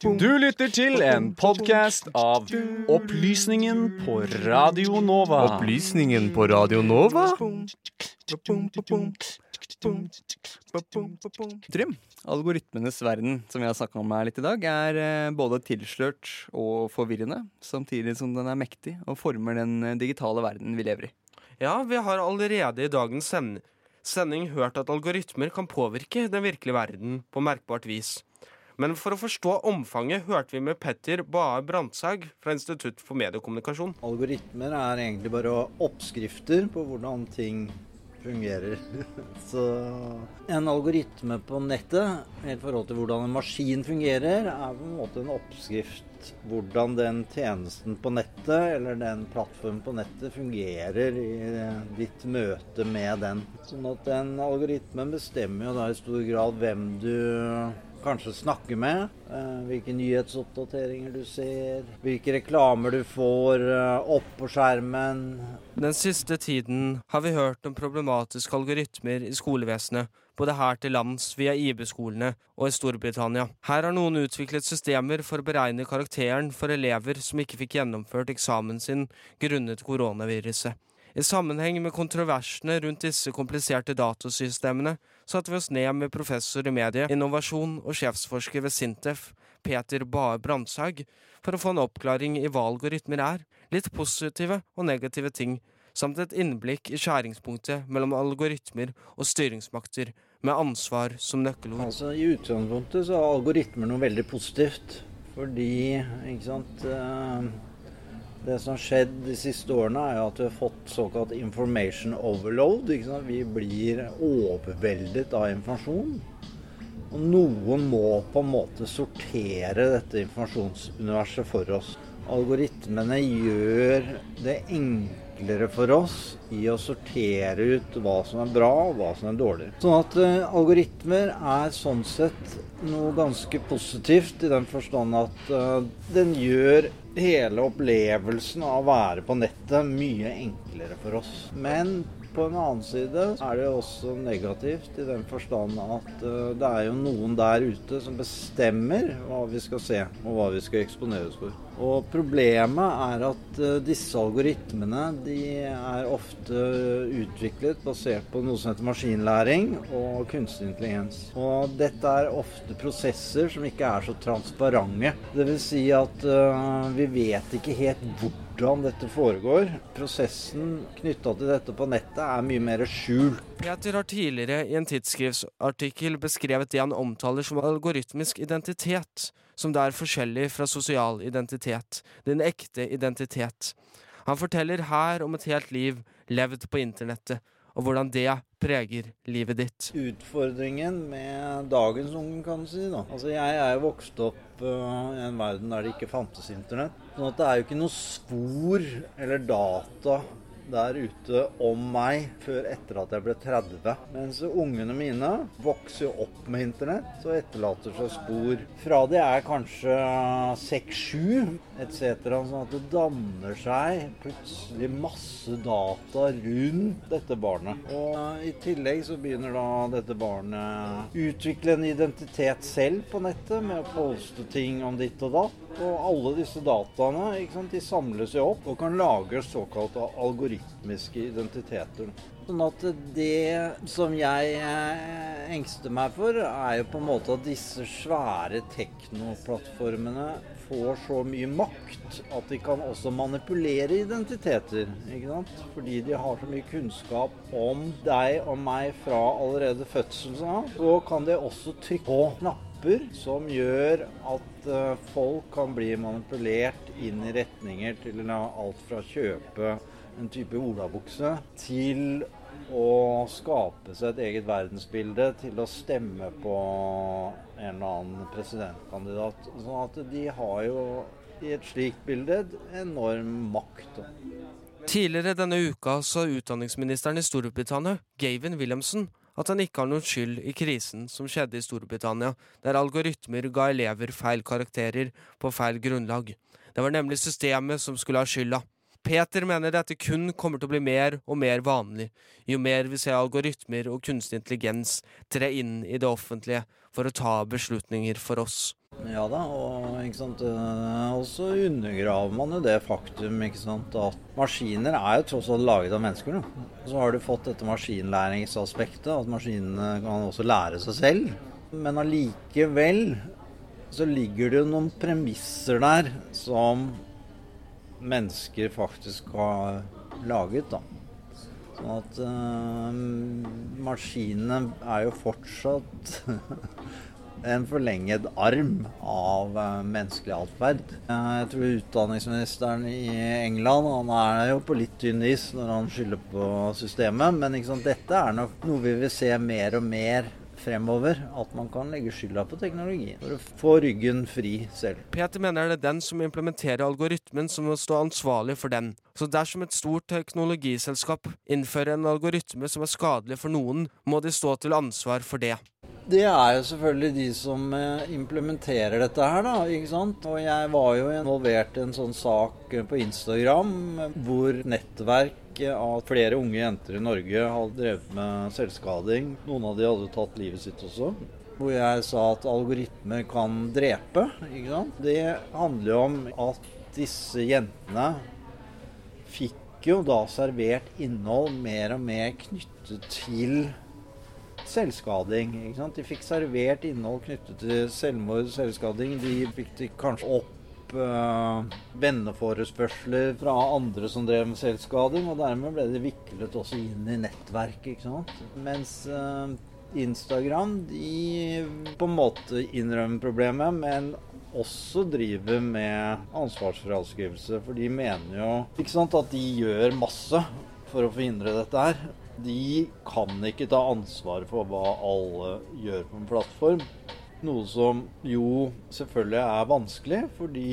Du lytter til en podkast av Opplysningen på Radio Nova. Opplysningen på Radio Nova? Trym, algoritmenes verden, som vi har snakka om her litt i dag, er eh, både tilslørt og forvirrende, samtidig som den er mektig og former den eh, digitale verden vi lever i. Ja, vi har allerede i dagens send sending hørt at algoritmer kan påvirke den virkelige verden på merkbart vis. Men for å forstå omfanget hørte vi med Petter Bae Brandtzæg fra Institutt for mediekommunikasjon. Algoritmer er egentlig bare oppskrifter på hvordan ting fungerer. Så en algoritme på nettet i forhold til hvordan en maskin fungerer, er på en måte en oppskrift hvordan den tjenesten på nettet eller den plattformen på nettet fungerer i ditt møte med den. Sånn at den algoritmen bestemmer jo da i stor grad hvem du kanskje snakker med, eh, hvilke nyhetsoppdateringer du ser, hvilke reklamer du får eh, opp på skjermen. Den siste tiden har vi hørt om problematiske algoritmer i skolevesenet, både her til lands via IB-skolene og i Storbritannia. Her har noen utviklet systemer for å beregne karakteren for elever som ikke fikk gjennomført eksamen sin grunnet koronaviruset. I sammenheng med kontroversene rundt disse kompliserte datasystemene satte vi oss ned med professor i medie, innovasjon og sjefsforsker ved Sintef, Peter Bae Brandtzæg, for å få en oppklaring i hva algoritmer er, litt positive og negative ting, samt et innblikk i skjæringspunktet mellom algoritmer og styringsmakter, med ansvar som nøkkelord. Altså, I utgangspunktet så er algoritmer noe veldig positivt, fordi ikke sant eh, det som har skjedd de siste årene, er at vi har fått såkalt information overload. Vi blir overveldet av informasjon. Og noen må på en måte sortere dette informasjonsuniverset for oss. Algoritmene gjør det enklere for oss i å sortere ut hva som er bra og hva som er dårlig. Sånn at uh, algoritmer er sånn sett noe ganske positivt i den forstand at uh, den gjør hele opplevelsen av å være på nettet mye enklere for oss. Men på en annen side er det også negativt i den forstand at uh, det er jo noen der ute som bestemmer hva vi skal se og hva vi skal eksponeres for. Og problemet er at uh, disse algoritmene de er ofte utviklet basert på noe som heter maskinlæring og kunstig intelligens. Og dette er ofte prosesser som ikke er så transparente. Dvs. Si at uh, vi vet ikke helt hvordan hvordan dette foregår. Prosessen knytta til dette på nettet er mye mer skjult. Peter har tidligere i en tidsskriftsartikkel beskrevet det han omtaler som algoritmisk identitet, som det er forskjellig fra sosial identitet, den ekte identitet. Han forteller her om et helt liv levd på internettet, og hvordan det preger livet ditt. Utfordringen med dagens unge, kan du si. da. Altså, Jeg er jo vokst opp uh, i en verden der det ikke fantes internett. sånn at det er jo ikke noe spor eller data der ute om meg før etter at jeg ble 30. Mens ungene mine vokser opp med internett og etterlater seg spor fra de er kanskje 6-7 etc. Sånn at det danner seg plutselig masse data rundt dette barnet. Og i tillegg så begynner da dette barnet utvikle en identitet selv på nettet med å poste ting om ditt og datt. Og alle disse dataene sant, de samles jo opp og kan lage såkalte algoritmiske identiteter. Sånn at det som jeg eh, engster meg for, er jo på en måte at disse svære teknoplattformene får så mye makt at de kan også manipulere identiteter. ikke sant? Fordi de har så mye kunnskap om deg og meg fra allerede fødselen av. Så kan de også trykke på knapper knapper som gjør at uh, folk kan bli manipulert inn i retninger til alt fra å kjøpe en type olabukse til å skape seg et eget verdensbilde, til å stemme på en eller annen presidentkandidat. Sånn at de har jo i et slikt bilde enorm makt. Tidligere denne uka sa utdanningsministeren i Storbritannia, Gavin Williamson, at han ikke har noen skyld i krisen som skjedde i Storbritannia, der algoritmer ga elever feil karakterer på feil grunnlag. Det var nemlig systemet som skulle ha skylda. Peter mener dette kun kommer til å bli mer og mer vanlig, jo mer vi ser algoritmer og kunstig intelligens tre inn i det offentlige for å ta beslutninger for oss. Ja da, og ikke sant? Så undergraver man jo det faktum ikke sant? at maskiner er jo tross alt laget av mennesker. Da. Så har du fått dette maskinlæringsaspektet, at maskinene kan også lære seg selv. Men allikevel så ligger det noen premisser der som mennesker faktisk har laget, da. Sånn at uh, maskinene er jo fortsatt en forlenget arm av uh, menneskelig atferd. Jeg tror utdanningsministeren i England han er jo på litt tynn is når han skylder på systemet, men sant, dette er nok noe vi vil se mer og mer fremover at man kan legge skylda på teknologien for å få ryggen fri selv. Peter mener det er den som implementerer algoritmen som må stå ansvarlig for den. Så dersom et stort teknologiselskap innfører en algoritme som er skadelig for noen, må de stå til ansvar for det. Det er jo selvfølgelig de som eh, implementerer dette her, da. ikke sant? Og jeg var jo involvert i en sånn sak på Instagram hvor nettverk av flere unge jenter i Norge hadde drevet med selvskading. Noen av de hadde tatt livet sitt også. Hvor jeg sa at algoritmer kan drepe. ikke sant? Det handler jo om at disse jentene fikk jo da servert innhold mer og mer knyttet til selvskading. De fikk servert innhold knyttet til selvmord og selvskading. De fikk de kanskje opp uh, venneforespørsler fra andre som drev med selvskading, og dermed ble det viklet også inn i nettverket. ikke sant? Mens uh, Instagram de på en måte innrømmer problemet, men også driver med ansvarsfraskrivelse. For de mener jo ikke sant, at de gjør masse for å forhindre dette her. De kan ikke ta ansvar for hva alle gjør på en plattform. Noe som jo selvfølgelig er vanskelig, fordi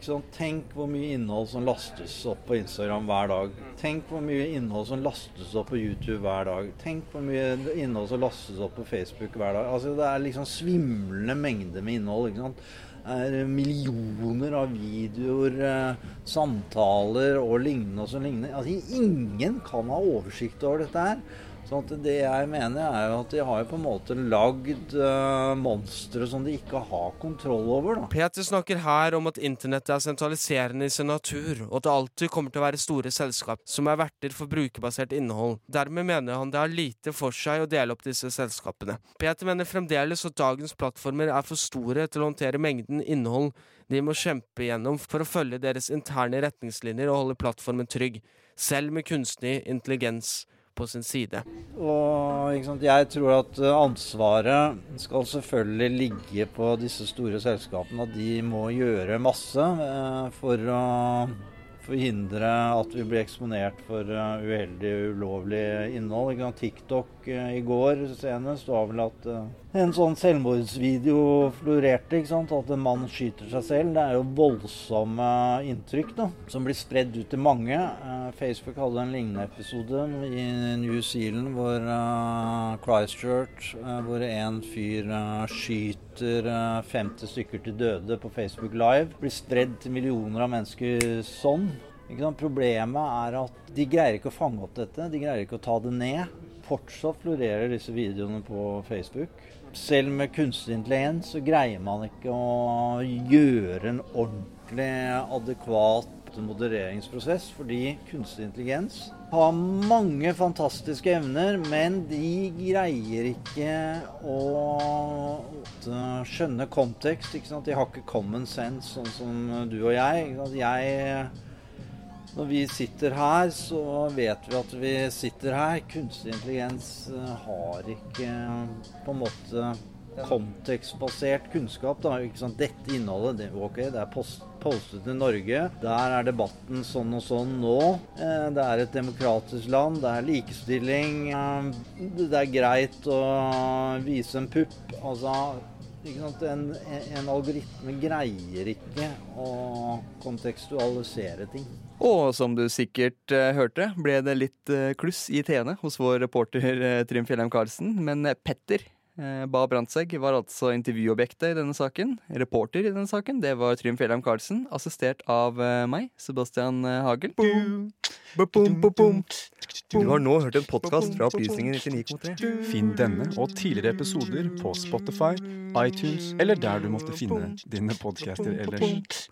sant, Tenk hvor mye innhold som lastes opp på Instagram hver dag. Tenk hvor mye innhold som lastes opp på YouTube hver dag. Tenk hvor mye innhold som lastes opp på Facebook hver dag. Altså Det er liksom svimlende mengder med innhold. ikke sant? Er millioner av videoer, eh, samtaler og lignende og så lignende. Altså, ingen kan ha oversikt over dette her. Sånn at det jeg mener er jo at de har på en måte lagd uh, monstre som de ikke har kontroll over. da. Peter snakker her om at internettet er sentraliserende i sin natur, og at det alltid kommer til å være store selskap som er verter for brukerbasert innhold. Dermed mener han det har lite for seg å dele opp disse selskapene. Peter mener fremdeles at dagens plattformer er for store til å håndtere mengden innhold de må kjempe igjennom for å følge deres interne retningslinjer og holde plattformen trygg, selv med kunstig intelligens på sin side. Og Jeg tror at eh, ansvaret skal selvfølgelig ligge på disse store selskapene. At de må gjøre masse eh, for å forhindre at vi blir eksponert for uheldig uheldig, ulovlig innhold. TikTok uh, i går senest var vel at uh, en sånn selvmordsvideo florerte. ikke sant? At en mann skyter seg selv. Det er jo voldsomme inntrykk da, som blir spredd ut til mange. Facebook hadde en lignende episode i New Zealand hvor Christchurch, hvor en fyr skyter 50 stykker til døde på Facebook Live. Blir spredd til millioner av mennesker sånn. Problemet er at de greier ikke å fange opp dette. De greier ikke å ta det ned. Fortsatt florerer disse videoene på Facebook. Selv med kunstig intelligens så greier man ikke å gjøre en ordentlig adekvat modereringsprosess, fordi kunstig intelligens har mange fantastiske evner, men de greier ikke å skjønne kontekst. De har ikke common sense, sånn som du og jeg. Jeg når vi sitter her, så vet vi at vi sitter her. Kunstig intelligens eh, har ikke på en måte kontekstbasert kunnskap. Da. Dette innholdet det, ok, det er post, postet til Norge. Der er debatten sånn og sånn nå. Eh, det er et demokratisk land. Det er likestilling. Det er greit å vise en pupp. Altså en, en, algoritme greier ikke å kontekstualisere ting. Og som du sikkert uh, hørte, ble det litt uh, kluss i teene hos vår reporter uh, Trym Fjellheim Karlsen. Men Petter Eh, Ba Brandtzæg var altså intervjuobjektet i denne saken. Reporter i denne saken, det var Trym Fjellheim Karlsen, assistert av eh, meg, Sebastian eh, Hagel. Du har nå hørt en podkast fra Opplysningen 99,3. Finn denne og tidligere episoder på Spotify, iTunes eller der du måtte finne dine podcaster ellers.